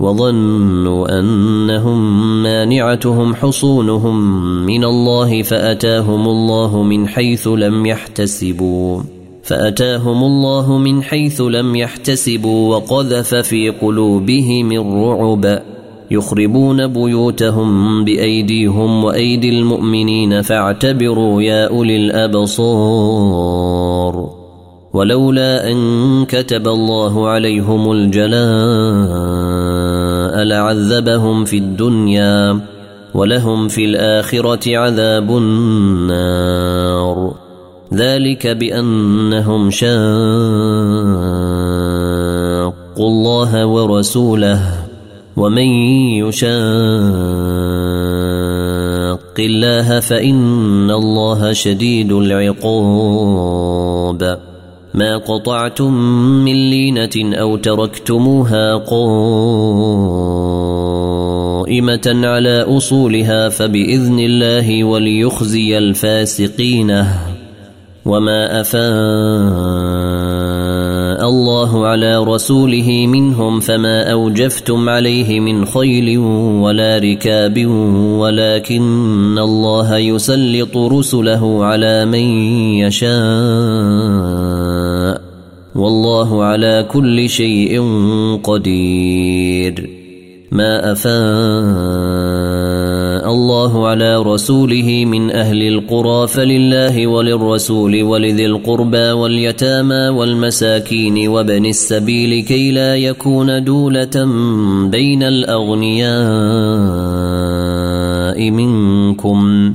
وظنوا أنهم مانعتهم حصونهم من الله فأتاهم الله من حيث لم يحتسبوا فأتاهم الله من حيث لم يحتسبوا وقذف في قلوبهم الرعب يخربون بيوتهم بأيديهم وأيدي المؤمنين فاعتبروا يا أولي الأبصار. ولولا أن كتب الله عليهم الجلاء لعذبهم في الدنيا ولهم في الآخرة عذاب النار. ذلك بأنهم شاقوا الله ورسوله ومن يشاق الله فإن الله شديد العقاب. ما قطعتم من لينة أو تركتموها قائمة على أصولها فبإذن الله وليخزي الفاسقين. وما أفاء الله على رسوله منهم فما أوجفتم عليه من خيل ولا ركاب ولكن الله يسلط رسله على من يشاء. والله على كل شيء قدير. ما أفاء الله على رسوله من أهل القرى فلله وللرسول ولذي القربى واليتامى والمساكين وبن السبيل كي لا يكون دولة بين الأغنياء منكم.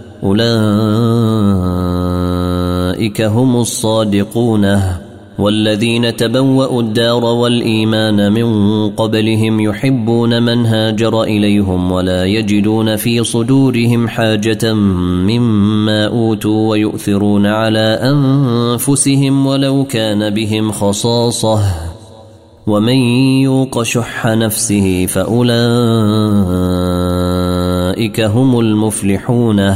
أولئك هم الصادقون والذين تبوأوا الدار والإيمان من قبلهم يحبون من هاجر إليهم ولا يجدون في صدورهم حاجة مما أوتوا ويؤثرون على أنفسهم ولو كان بهم خصاصة. ومن يوق شح نفسه فأولئك هم المفلحون.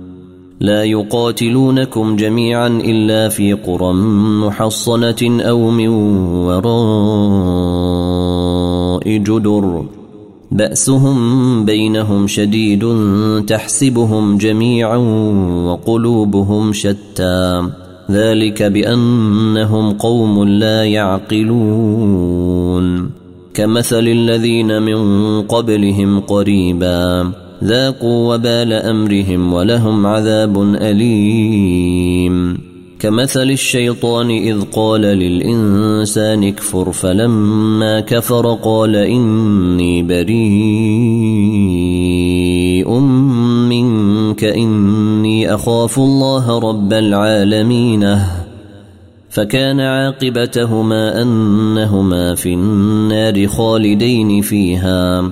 لا يقاتلونكم جميعا إلا في قرى محصنة أو من وراء جدر. بأسهم بينهم شديد تحسبهم جميعا وقلوبهم شتى. ذلك بأنهم قوم لا يعقلون. كمثل الذين من قبلهم قريبا ذاقوا وبال أمرهم ولهم عذاب أليم. كمثل الشيطان إذ قال للإنسان اكفر فلما كفر قال إني بريء منك إني أخاف الله رب العالمين. فكان عاقبتهما أنهما في النار خالدين فيها.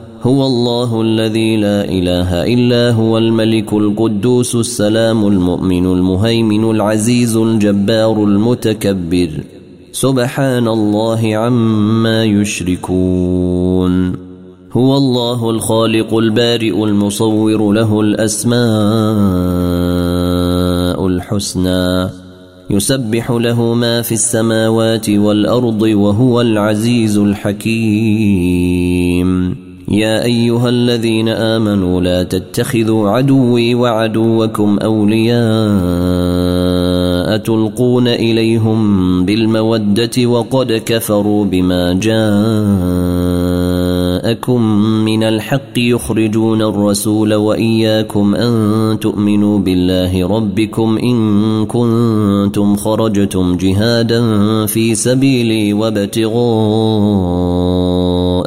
هو الله الذي لا إله إلا هو الملك القدوس السلام المؤمن المهيمن العزيز الجبار المتكبر. سبحان الله عما يشركون. هو الله الخالق البارئ المصور له الأسماء الحسنى. يسبح له ما في السماوات والأرض وهو العزيز الحكيم. يا أيها الذين آمنوا لا تتخذوا عدوي وعدوكم أولياء تلقون إليهم بالمودة وقد كفروا بما جاءكم من الحق يخرجون الرسول وإياكم أن تؤمنوا بالله ربكم إن كنتم خرجتم جهادا في سبيلي وابتغاء